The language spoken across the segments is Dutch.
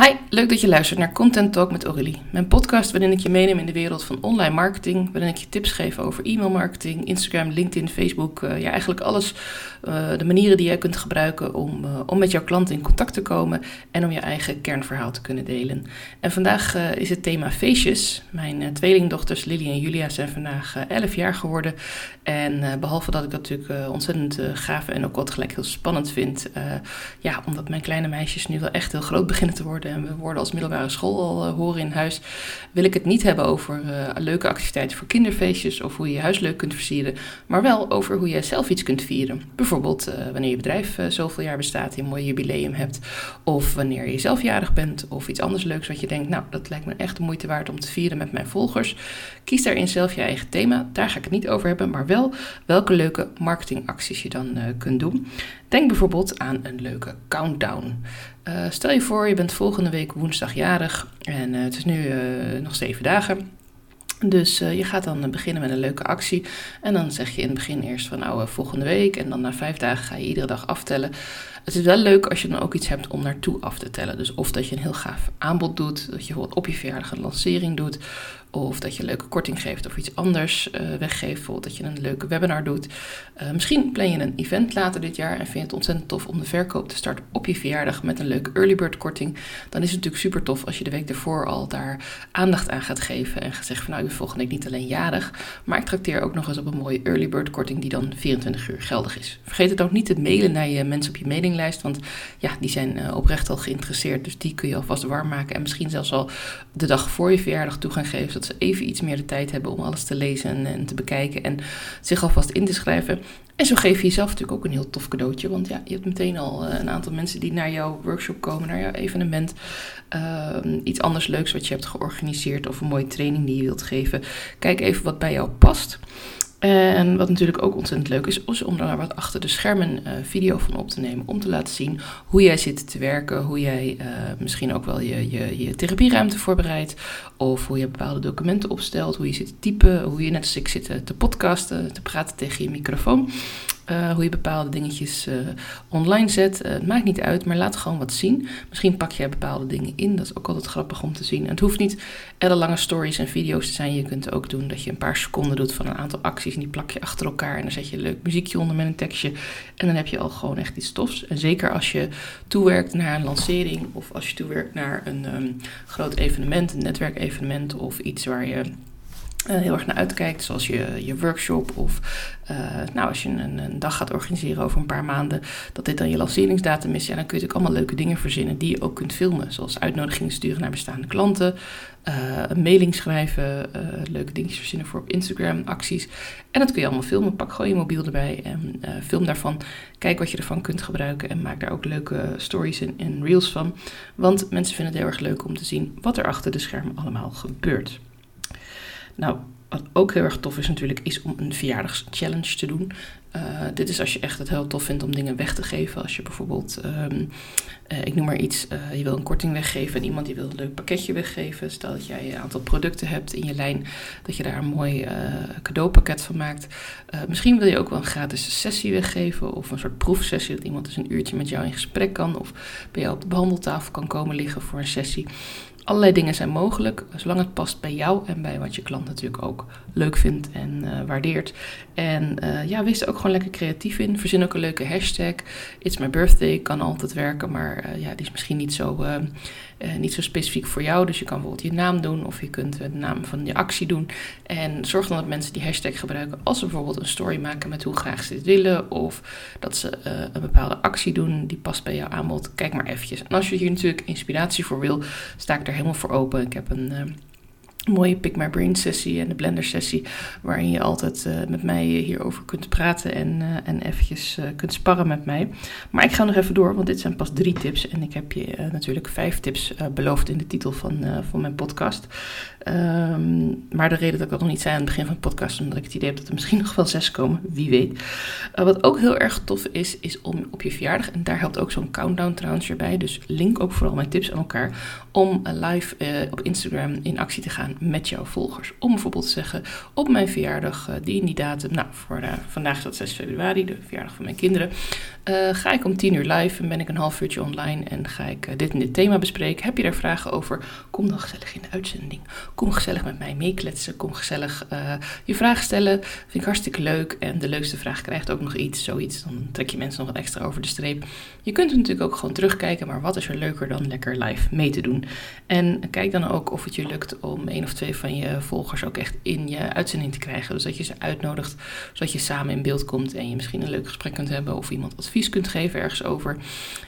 Hi, leuk dat je luistert naar Content Talk met Aurélie. Mijn podcast waarin ik je meeneem in de wereld van online marketing, waarin ik je tips geef over e-mailmarketing, Instagram, LinkedIn, Facebook, uh, ja eigenlijk alles, uh, de manieren die jij kunt gebruiken om, uh, om met jouw klanten in contact te komen en om je eigen kernverhaal te kunnen delen. En vandaag is het thema feestjes. Mijn tweelingdochters Lily en Julia zijn vandaag 11 jaar geworden en behalve dat ik dat natuurlijk ontzettend gaaf en ook wat gelijk heel spannend vind, ja, omdat mijn kleine meisjes nu wel echt heel groot beginnen te worden en we worden als middelbare school al uh, horen in huis, wil ik het niet hebben over uh, leuke activiteiten voor kinderfeestjes of hoe je je huis leuk kunt versieren, maar wel over hoe je zelf iets kunt vieren. Bijvoorbeeld wanneer je bedrijf zoveel jaar bestaat, je een mooi jubileum hebt, of wanneer je zelfjarig bent, of iets anders leuks wat je denkt, nou, dat lijkt me echt de moeite waard om te vieren met mijn volgers. Kies daarin zelf je eigen thema, daar ga ik het niet over hebben, maar wel welke leuke marketingacties je dan kunt doen. Denk bijvoorbeeld aan een leuke countdown. Uh, stel je voor, je bent volgende week woensdag jarig en uh, het is nu uh, nog zeven dagen. Dus je gaat dan beginnen met een leuke actie. En dan zeg je in het begin eerst van nou volgende week. En dan na vijf dagen ga je iedere dag aftellen. Het is wel leuk als je dan ook iets hebt om naartoe af te tellen. Dus of dat je een heel gaaf aanbod doet. Dat je bijvoorbeeld op je verjaardag een lancering doet. Of dat je een leuke korting geeft of iets anders uh, weggeeft. Bijvoorbeeld dat je een leuke webinar doet. Uh, misschien plan je een event later dit jaar en vind je het ontzettend tof om de verkoop te starten op je verjaardag met een leuke early bird korting. Dan is het natuurlijk super tof als je de week ervoor al daar aandacht aan gaat geven. En gaat van nou, ben volgende week niet alleen jarig. Maar ik trakteer ook nog eens op een mooie early bird korting die dan 24 uur geldig is. Vergeet het ook niet te mailen naar je mensen op je mailinglijst. Want ja, die zijn uh, oprecht al geïnteresseerd. Dus die kun je alvast warm maken. En misschien zelfs al de dag voor je verjaardag toe gaan geven dat ze even iets meer de tijd hebben om alles te lezen en, te bekijken en zich alvast in te schrijven. En zo geef je jezelf natuurlijk ook een heel tof cadeautje. Want ja, je hebt meteen al uh, een aantal mensen die naar jouw workshop komen, naar jouw evenement. Uh, iets anders leuks wat je hebt georganiseerd of een mooie training die je wilt geven. Kijk even wat bij jou past. En wat natuurlijk ook ontzettend leuk is, is om daar wat achter de schermen uh, video van op te nemen. Om te laten zien hoe jij zit te werken. Hoe jij uh, misschien ook wel je, je, je therapieruimte voorbereidt. Of hoe je bepaalde documenten opstelt. Hoe je zit te typen. Hoe je net als ik zit te podcasten, te praten tegen je microfoon. Uh, hoe je bepaalde dingetjes uh, online zet. Uh, het maakt niet uit, maar laat gewoon wat zien. Misschien pak jij bepaalde dingen in. Dat is ook altijd grappig om te zien. En het hoeft niet lange stories en video's te zijn. Je kunt ook doen dat je een paar seconden doet van een aantal acties. En die plak je achter elkaar. En dan zet je een leuk muziekje onder met een tekstje. En dan heb je al gewoon echt iets tofs. En zeker als je toewerkt naar een lancering. Of als je toewerkt naar een um, groot evenement, een netwerkevenement. Of iets waar je uh, heel erg naar uitkijkt, zoals je, je workshop of uh, nou, als je een, een, dag gaat organiseren over een paar maanden, dat dit dan je lanceringsdatum is, ja, dan kun je natuurlijk allemaal leuke dingen verzinnen die je ook kunt filmen, zoals uitnodigingen sturen naar bestaande klanten, uh, een mailing schrijven, leuke dingetjes verzinnen voor op Instagram, acties. En dat kun je allemaal filmen. Pak gewoon je mobiel erbij en film daarvan. Kijk wat je ervan kunt gebruiken en maak daar ook leuke stories en, en reels van. Want mensen vinden het heel erg leuk om te zien wat er achter de schermen allemaal gebeurt. Nou, wat ook heel erg tof is natuurlijk, is om een verjaardagschallenge te doen. Uh, dit is als je echt het heel tof vindt om dingen weg te geven. Als je bijvoorbeeld, um, uh, ik noem maar iets, uh, je wil een korting weggeven en iemand die wil een leuk pakketje weggeven. Stel dat jij een aantal producten hebt in je lijn, dat je daar een mooi cadeaupakket van maakt. misschien wil je ook wel een gratis sessie weggeven of een soort proefsessie, dat iemand dus een uurtje met jou in gesprek kan of bij jou op de behandeltafel kan komen liggen voor een sessie. Allerlei dingen zijn mogelijk, zolang het past bij jou en bij wat je klant natuurlijk ook leuk vindt en uh, waardeert. En uh, ja, wees er ook gewoon lekker creatief in. Verzin ook een leuke hashtag. It's my birthday kan altijd werken, maar uh, ja, die is misschien niet zo, niet zo specifiek voor jou. Dus je kan bijvoorbeeld je naam doen of je kunt de naam van je actie doen. En zorg dan dat mensen die hashtag gebruiken als ze bijvoorbeeld een story maken met hoe graag ze dit willen. Of dat ze een bepaalde actie doen die past bij jouw aanbod. Kijk maar eventjes. En als je hier natuurlijk inspiratie voor wil, sta ik er helemaal voor open. Ik heb een mooie Pick My Brain sessie en de Blender sessie, waarin je altijd uh, met mij hierover kunt praten en, uh, en eventjes uh, kunt sparren met mij. Maar ik ga nog even door, want dit zijn pas drie tips en ik heb je natuurlijk vijf tips beloofd in de titel van, van mijn podcast. Um, maar de reden dat ik dat nog niet zei aan het begin van de podcast, omdat ik het idee heb dat er misschien nog wel zes komen, wie weet. wat ook heel erg tof is, is om op je verjaardag, en daar helpt ook zo'n countdown trouwens bij, dus link ook vooral mijn tips aan elkaar, om live op Instagram in actie te gaan met jouw volgers. Om bijvoorbeeld te zeggen, op mijn verjaardag, uh, die en die datum, nou voor, vandaag is dat 6 februari, de verjaardag van mijn kinderen, ga ik om 10 uur live en ben ik een half uurtje online en ga ik dit en dit thema bespreken. Heb je daar vragen over? Kom dan gezellig in de uitzending. Kom gezellig met mij meekletsen. Kom gezellig je vragen stellen. Vind ik hartstikke leuk. En de leukste vraag krijgt ook nog iets, zoiets. Dan trek je mensen nog wat extra over de streep. Je kunt natuurlijk ook gewoon terugkijken, maar wat is er leuker dan lekker live mee te doen? En kijk dan ook of het je lukt om of twee van je volgers ook echt in je uitzending te krijgen. Dus dat je ze uitnodigt, zodat je samen in beeld komt en je misschien een leuk gesprek kunt hebben of iemand advies kunt geven ergens over.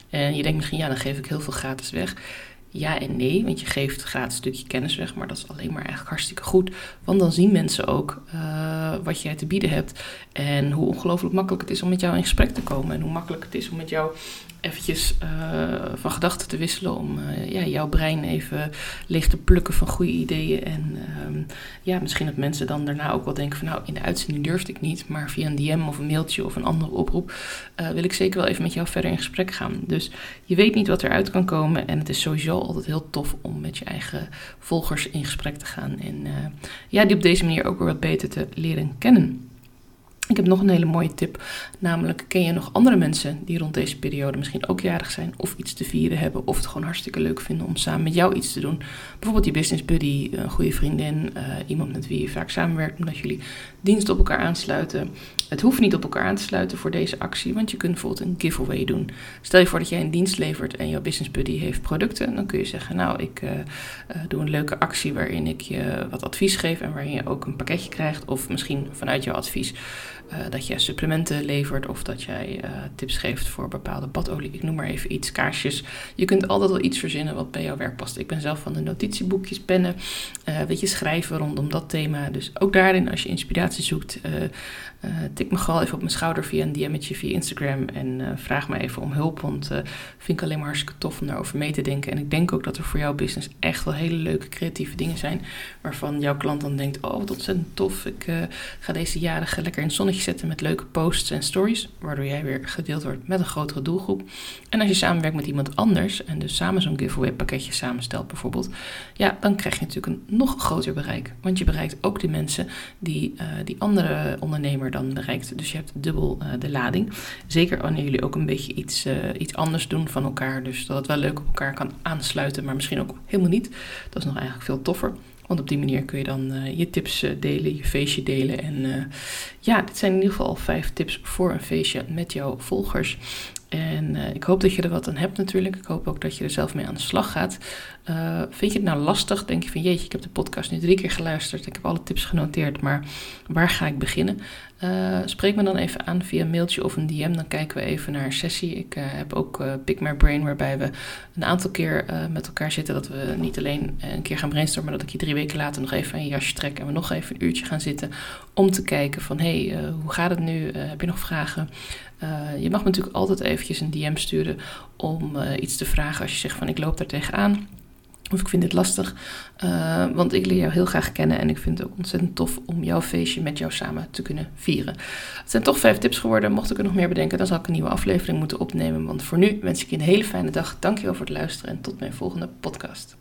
En je denkt misschien, ja, dan geef ik heel veel gratis weg ja en nee, want je geeft gratis stukje kennis weg, maar dat is alleen maar eigenlijk hartstikke goed. Want dan zien mensen ook uh, wat jij te bieden hebt en hoe ongelooflijk makkelijk het is om met jou in gesprek te komen en hoe makkelijk het is om met jou eventjes uh, van gedachten te wisselen. Om uh, ja, jouw brein even leeg te plukken van goede ideeën. En uh, ja, misschien dat mensen dan daarna ook wel denken van nou, in de uitzending durfde ik niet. Maar via een DM of een mailtje of een andere oproep uh, wil ik zeker wel even met jou verder in gesprek gaan. Dus je weet niet wat eruit kan komen. En het is sowieso altijd heel tof om met je eigen volgers in gesprek te gaan. En ja, die op deze manier ook weer wat beter te leren kennen. Ik heb nog een hele mooie tip, namelijk ken je nog andere mensen die rond deze periode misschien ook jarig zijn of iets te vieren hebben of het gewoon hartstikke leuk vinden om samen met jou iets te doen. Bijvoorbeeld je business buddy, een goede vriendin, uh, iemand met wie je vaak samenwerkt omdat jullie dienst op elkaar aansluiten. Het hoeft niet op elkaar aan te sluiten voor deze actie, want je kunt bijvoorbeeld een giveaway doen. Stel je voor dat jij een dienst levert en jouw business buddy heeft producten, dan kun je zeggen, nou ik uh, uh, doe een leuke actie waarin ik je wat advies geef en waarin je ook een pakketje krijgt of misschien vanuit jouw advies uh, dat je supplementen levert of dat jij uh, tips geeft voor bepaalde badolie. Ik noem maar even iets, kaarsjes. Je kunt altijd wel iets verzinnen wat bij jouw werk past. Ik ben zelf van de notitieboekjes, pennen, uh, weet je, schrijven rondom dat thema. Dus ook daarin, als je inspiratie zoekt, tik me gewoon even op mijn schouder via een DM'tje via Instagram en vraag me even om hulp. Want vind ik alleen maar hartstikke tof om daarover mee te denken. En ik denk ook dat er voor jouw business echt wel hele leuke creatieve dingen zijn waarvan jouw klant dan denkt, oh wat ontzettend tof. Ik ga deze jaren lekker in het zonnetje zetten met leuke posts en stories, waardoor jij weer gedeeld wordt met een grotere doelgroep. En als je samenwerkt met iemand anders en dus samen zo'n giveaway pakketje samenstelt bijvoorbeeld, ja, dan krijg je natuurlijk een nog groter bereik. Want je bereikt ook de mensen die uh, die andere ondernemer dan bereikt. Dus je hebt dubbel uh, de lading. Zeker wanneer jullie ook een beetje iets, uh, iets anders doen van elkaar. Dus dat het wel leuk op elkaar kan aansluiten, maar misschien ook helemaal niet. Dat is nog eigenlijk veel toffer. Want op die manier kun je dan uh, je tips uh, delen, je feestje delen. En uh, ja, dit zijn in ieder geval al vijf tips voor een feestje met jouw volgers. En uh, ik hoop dat je er wat aan hebt natuurlijk. Ik hoop ook dat je er zelf mee aan de slag gaat. Uh, vind je het nou lastig? Denk je van jeetje, ik heb de podcast nu drie keer geluisterd. Ik heb alle tips genoteerd, maar waar ga ik beginnen? Uh, spreek me dan even aan via een mailtje of een DM. Dan kijken we even naar een sessie. Ik heb ook Pick My Brain, waarbij we een aantal keer met elkaar zitten. Dat we niet alleen een keer gaan brainstormen, maar dat ik je drie weken later nog even je jasje trek. En we nog even een uurtje gaan zitten om te kijken van hey, hoe gaat het nu? heb je nog vragen? Uh, je mag natuurlijk altijd eventjes een DM sturen om uh, iets te vragen als je zegt van ik loop daar tegenaan. Of ik vind dit lastig, uh, want ik leer jou heel graag kennen en ik vind het ook ontzettend tof om jouw feestje met jou samen te kunnen vieren. Het zijn toch vijf tips geworden. Mocht ik er nog meer bedenken, dan zal ik een nieuwe aflevering moeten opnemen. Want voor nu wens ik je een hele fijne dag. Dankjewel voor het luisteren en tot mijn volgende podcast.